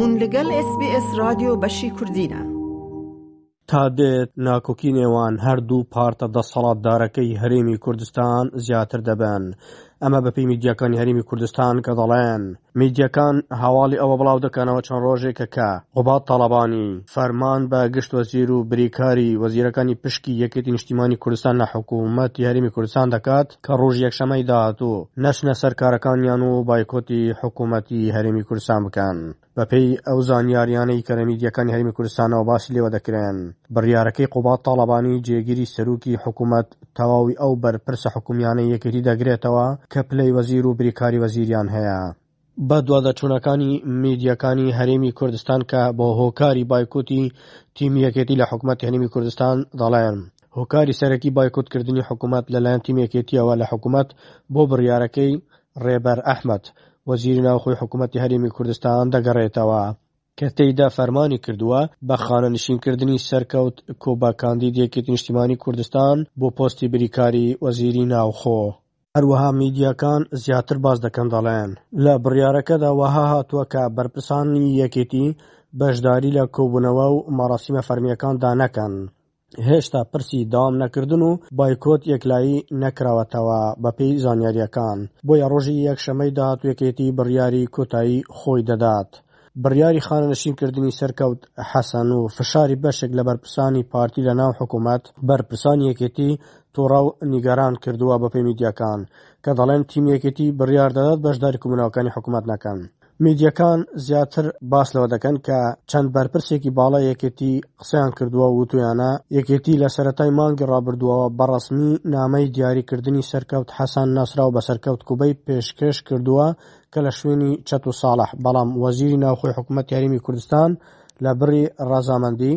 بوون لەگەڵ SسBS رادیۆ بەشی کوردینە. تا دێت ناکۆکی نێوان هەردوو پارتە دەسەڵاتدارەکەی هەرێمی کوردستان زیاتر دەبن ئەمە بەپی میدیەکانی هەریمی کوردستان کە دەڵێن میدیەکان هەواڵی ئەوە بڵاو دەکەنەوە چەند ڕۆژێکە کە قوبات تاالبانی فەرمان بە گشت وەزیر و بریکاری وەزیرەکانی پشکی یەکێتی نیشتیمانی کوردستان لە حکوومەت یاریمی کوردستان دەکات کە ڕۆژ یەکشەمەی داهاتوو نەشنە سەرکارەکانیان و بایکۆتی حکوومەتی هەرمی کوردستان بکەن بەپی ئەو زانیاریانەی کەرەمیدیەکانی هەرمی کوردستانەوە باسی لێوە دەکرێن بڕیارەکەی قوبات تاالبانی جێگیری سەرروکی حکوومەت تەواوی ئەو بەرپرسە حکومیانەی یەکێتی دەگرێتەوە کە پلەی وەزیر و بریکاری وەزیریان هەیە بە دووادەچوونەکانی میدیەکانی هەرێمی کوردستان کە بۆ هۆکاری بایکوتی تیمیەکێتی لە حکوومەت هەرێمی کوردستان دەڵایەن هۆکاری سەرەکی بایکوتکردنی حکوومەت لەلایەن تیمێکێتیەوە لە حکوومەت بۆ بڕیارەکەی ڕێبەر ئەحمد وەزیری ناوخۆی حکوومەتتی هەرێمی کوردستان دەگەڕێتەوە کە تێیدا فەرمانی کردووە بە خانەنشینکردنی سەرکەوت کۆباکاندی دیەکێتی نیشتیمانی کوردستان بۆ پۆستی بریکاری وەزیری ناوخۆ هەروەها میدیاکان زیاتر باس دەکەن دەڵێن لە بڕیارەکەدا وەها هاتووە کە بەرپرسانی یەکێتی بەشداری لە کۆبوونەوە و مەراسیمە فەرمیەکاندا نەکەن هێشتا پرسی دام نەکردن و بایکۆت یەکلایی نەکراوەتەوە بەپێی زانیاریەکان بۆیە ڕۆژی یەکشەمەی داهاتوویەکێتی بڕیاری کۆتایی خۆی دەدات. بڕیاری خانەنشینکردنی سەرکەوت حەسەن و فشاری بەشێک لە بەرپرسانی پارتی لە ناو حکوومەت بەرپرسان یەکێتی تۆڕاو نیگەران کردووە بە پێی میدیەکان کە دەڵێن تیم یەکێتی بڕیار دەدات بەشداری کومناوەکانی حکوومەت نەکەن. میدیەکان زیاتر باس لەوە دەکەن کە چەند بەرپرسێکی باڵا یەکێتی قسەیان کردووە و تویانە یەکێتی لە سەتای مانگی ڕابردووەوە بەڕسمی نامەی دیاریکردنی سەرکەوت حەسان ناسرا و بە سەرکەوت کوبەی پێشکەش کردووە کە لە شوێنی چەت و ساڵح بەڵام وەزیری ناوخۆی حکوومەت یاریمی کوردستان لە بڕی ڕازامەندی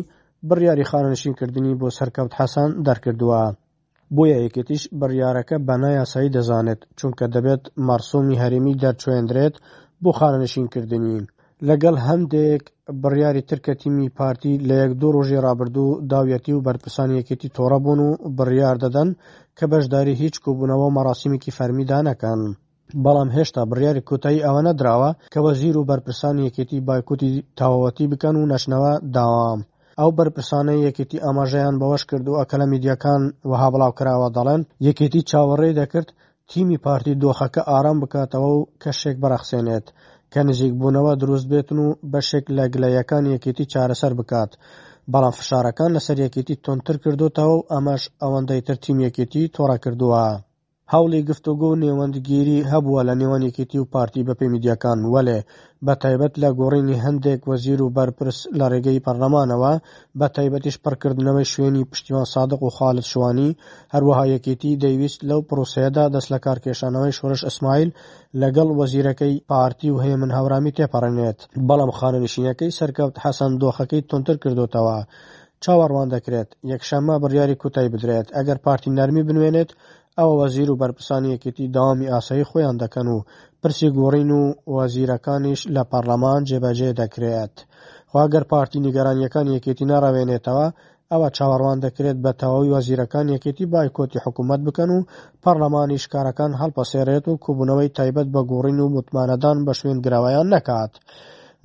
بڕیاری خانەنشینکردنی بۆ سەرکەوت حەسان دەرکردووە بۆیە یەکێتیش بڕیارەکە بەنا یاسایی دەزانێت چونکە دەبێت مەرسومی هەرمی دەرچێندرێت بۆ خانەنشینکردنی لەگەڵ هەندێک بڕیاری ترکە تیمی پارتی لە یەک دوو ڕۆژی ڕابردوو داویەتی و بەرپرسان یەکێتی تۆڕە بوون و بڕیار دەدەن کە بەشداری هیچ کۆبوونەوە مەڕاسیمێکی فەرمیدانەکەن. بەڵام هێشتا بڕیاری کۆتایی ئەوە نەدراوە کە وەزیر و بەرپرسان یەکێتی بایکوتی تاوەتی بکەن و نەشنەوە داوام. ئەو بەرپرسانەی یەکێتی ئاماژەیان بەوەش کرد و ئەکەلە میدیەکان وها بڵاو کراوە دەڵێن یەکێتی چاوەڕێی دەکرد تیمی پارتی دۆخەکە ئارام بکاتەوە و کەشێک بەرەخسێنێت کە نزیکبوونەوە دروست بێتن و بەشێک لە گلەیەکان یەکێتی چارەسەر بکات. بەڵام فشارەکان لەسەر یەکێتی تۆنتر کردوتەوە و ئەمەش ئەوەندەی تر تیم یەکێتی تۆڕە کردووە. هەوڵی گفتوگۆ و نێوەندگیری هەبووە لە نێوان یەکێتی و پارتی بەپی میدیەکان وەڵێ بە تایبەت لە گۆڕینی هەندێک وەزیر و بەرپرس لە ڕێگەی پەرلەمانەوە بە تایبەتیش پڕکردنەوەی شوێنی پشتیوان سادق و خالت شوانی هەروەها یەکێتی دەیویست لەو پرۆسەیەدا دەست لە کارکێشانەوەی شۆرش ئەسمایل لەگەڵ وەزیرەکەی پارتی و هەیە من هەورامی تێپەڕێنێت بەڵام خانەنشینەکەی سەرکەوت حەسەن دۆخەکەی تونتر کردوتەوە. چاوەڕوان دەکرێت یەکشەممە بڕیاری کوتای بدرێت ئەگەر پارتی نەرمی بنوێنێت ئەوە وەزیر و بەرپرسانی یەکێتی داوامی ئاسایی خۆیان دەکەن و پرسی گۆڕین و وەزیرەکانیش لە پەرلەمان جێبەجێ دەکرێت خواگەر پارتی نیگەرانیەکان یەکێتی ناڕاوێنێتەوە ئەوە چاوەڕوان دەکرێت بە تەواوی وەزیرەکان یەکێتی بایکۆتی حکوومەت بکەن و پەرلەمانی شکارەکان هەڵپەسێرێت و کوبوونەوەی تایبەت بە گۆڕین و متمانەدان بە شوێنگرراوایان نکات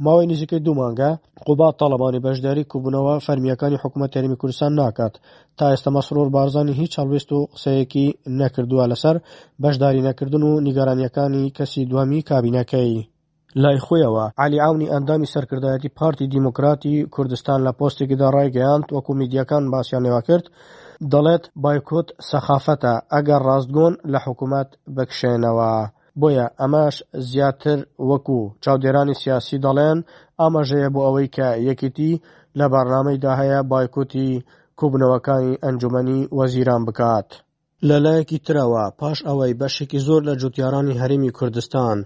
ماوەی نزیکەی دوو مانگە قوبا تەڵەبانی بەشداری کوبوونەوە فەرمیەکانی حکوومەت تەرمی کوردستان ناکات تا ئێستا مەسرۆر بارزانانی هیچ هەڵوێست و قسەیەکی نەکردووە لەسەر بەشداری نەکردن و نیگەرانیەکانی کەسی دوامی کابینەکەی. لای خۆیەوە علی ئاونی ئەندامی سەرکردایەتی پارتی دیموکراتی کوردستان لە پۆستێکیدا ڕایگەیاند وەکو میدیەکان باسییانەوە کرد دەڵێت بایکۆت سەخافەتە ئەگەر ڕاستگۆن لە حکوومەت بکشێنەوە. بۆیە ئەمەش زیاتر وەکو چاودێرانی سیاسی دەڵێن ئاماژەیە بۆ ئەوەی کە یەکیتی لە بەرنامەیدا هەیە بایکوتی کوبنەوەکانی ئەنجومنی وەزیران بکات. لە لایەکی ترەوە پاش ئەوەی بەشێکی زۆر لە جوتیارانی هەرمی کوردستان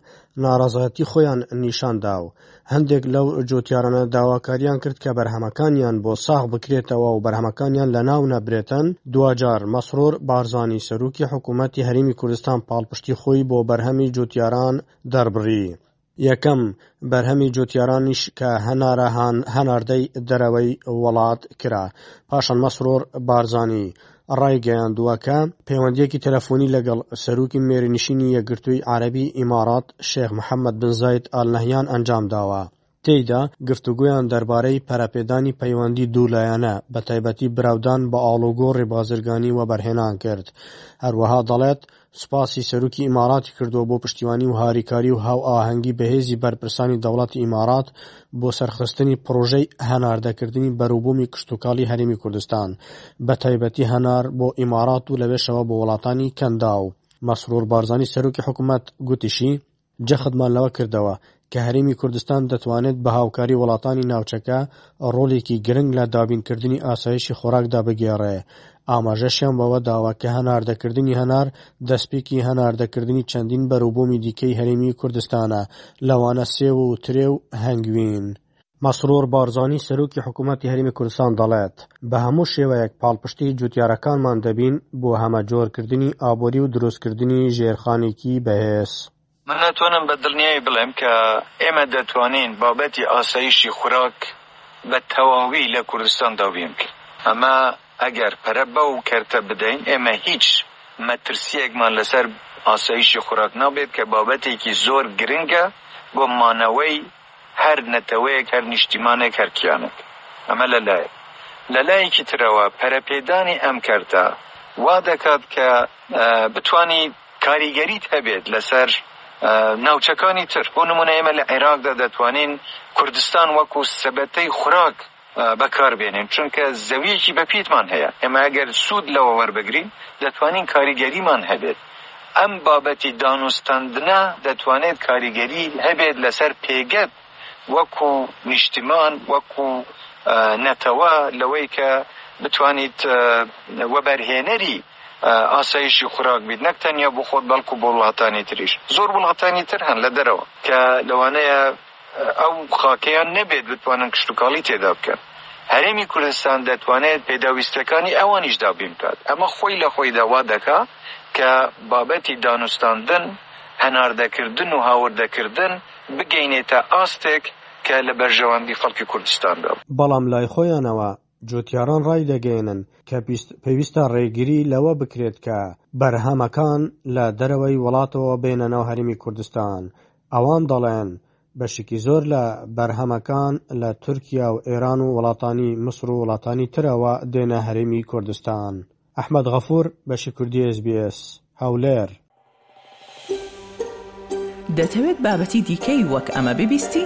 ناڕازەتی خۆیان نیشان دا و هەندێک لەو جوتیارانە داواکاریان کرد کە بەرهەمەکانیان بۆ ساغ بکرێتەوە و بەرهەمەکانیان لە ناو نەبرێتەن دوجار مەسرۆر بارزانانی سەرروکی حکوومەتتی هەرمی کوردستان پاڵپشتی خۆی بۆ بەرهەمی جوتیاران دەربڕی. یەکەم بەرهەمی جوتیارانیش کە هەنارەهان هەناردەی دەرەوەی وڵات کرا پاشان مەسرۆر بارزانانی ڕایگەیاندووەکە پەیوەندیەکی تەلەفۆنی لەگەڵ سەرروکی مێرنشینی یەکگرتووی عربی ئیمارات شێخ محەممەد بنزایت ئالنەهیان ئەنجام داوە تێیدا گفتوگۆیان دەربارەی پەرەپێدانی پەیوەندی دوولایەنە بە تایبەتی براودان بە ئاڵۆگۆ ڕێبازرگانی وەبەرهێنان کرد هەروەها دەڵێت سوپاسی سەرروکی ئیماراتی کردووە بۆ پشتیوانی و هاریکاری و هاو ئاهەنگی بەهێزی بەرپرسانی دەوڵەتی ئیمارات بۆ سەرخستنی پرۆژەی هەناردەکردنی بەروبوومی کشتتوکالی هەرمی کوردستان بە تایبەتی هەنار بۆ ئیمارات و لەوێشەوە بۆ وڵاتانی کەندا و مەسرور بارزانانی سەرروکی حکوومەت گوتیشی جەخدمان لەوە کردەوە کە هەرێمی کوردستان دەتوانێت بە هاوکاری وڵاتانی ناوچەکە ڕۆلێکی گرنگ لە دابینکردنی ئاسایشی خۆراکدا بگێڕێ ئاماژەشیان بەوە داوا کە هەناردەکردنی هەنار دەستپێکی هەناردەکردنی چەندین بەروبوومی دیکەی هەرێمی کوردستانە لەوانە سێ و ترێ و هەنگوین. مەسرۆر بارزانانی سەرۆکی حکوومەتتی هەرمی کوردستان دەڵێت بە هەموو شێوەیەک پاڵپشتی جوتیارەکانمان دەبین بۆ هەمە جۆرکردنی ئابووری و دروستکردنی ژێرخانێکی بەهێز. من ناتوانم بە دڵنیایی بڵێم کە ئێمە دەتوانین بابەتی ئاساییشی خوراک بە تەواوی لە کوردستان داویم کرد ئەمە ئەگەر پەرە بە و کەرتە بدەین ئێمە هیچ مەترسیەکمان لەسەر ئاساییشی خوراک نابێت کە بابەتێکی زۆر گرنگە بۆ مانەوەی هەر نەتەوەیەک هەر نیشتیمانێک هەرکیانێک ئەمە لەلایە لەلایەکی ترەوە پەرەپێدانی ئەم کەرتە وا دەکات کە بتانی کاریگەریت هەبێت لەسەر ناوچەکانی تر بۆ نمونە ئێمە لە عێراقدا دەتوانین کوردستان وەکو سەبەتەی خوراک بەکار بێنین چونکە زەویەکی بەپیتمان هەیە ئێمە ئەگەر سوود لەوە وەربگرین دەتوانین کاریگەریمان هەبێت ئەم بابەتی دانوستاندنە دەتوانێت کاریگەری هەبێت لەسەر پێگەت وەکو نیشتیمان وەکو نەتەوە لەوەی کە بتوانیت وەبەرهێنەری ئاسایشی خوراک بیت نەک تەنیا بۆ خۆت بەڵکو بۆ وڵاتانی تریش زۆر وڵاتانی تر هەن لە دەرەوە کە لەوانەیە ئەو خاکەیان نەبێت بتوانن کشتتوکاڵی تێدا بکەن هەرێمی کوردستان دەتوانێت پێداویستەکانی ئەوانیشدا بیمکات ئەمە خۆی لە خۆی داوا دەکا کە بابەتی دانوستاندن هەناردەکردن و هاوردەکردن بگەینێتە ئاستێک کە لە بەرژەوەندی خەڵکی کوردستاندا بەڵام لای خۆیانەوە جوتیاران ڕایدەگەیەنن کە پێویستە ڕێگری لەوە بکرێت کە بەرهەمەکان لە دەرەوەی وڵاتەوە بێنەنەوە هەرمی کوردستان ئەوان دەڵێن بەشکی زۆر لە بەرهەمەکان لە تورکیا و ئێران و وڵاتانی مسر و وڵاتانی ترەوە دێنە هەرمی کوردستان ئەحمد غەفور بەشی کوردی SسBS هەولێر دەتەوێت بابەتی دیکەی وەک ئەمە ببیستی؟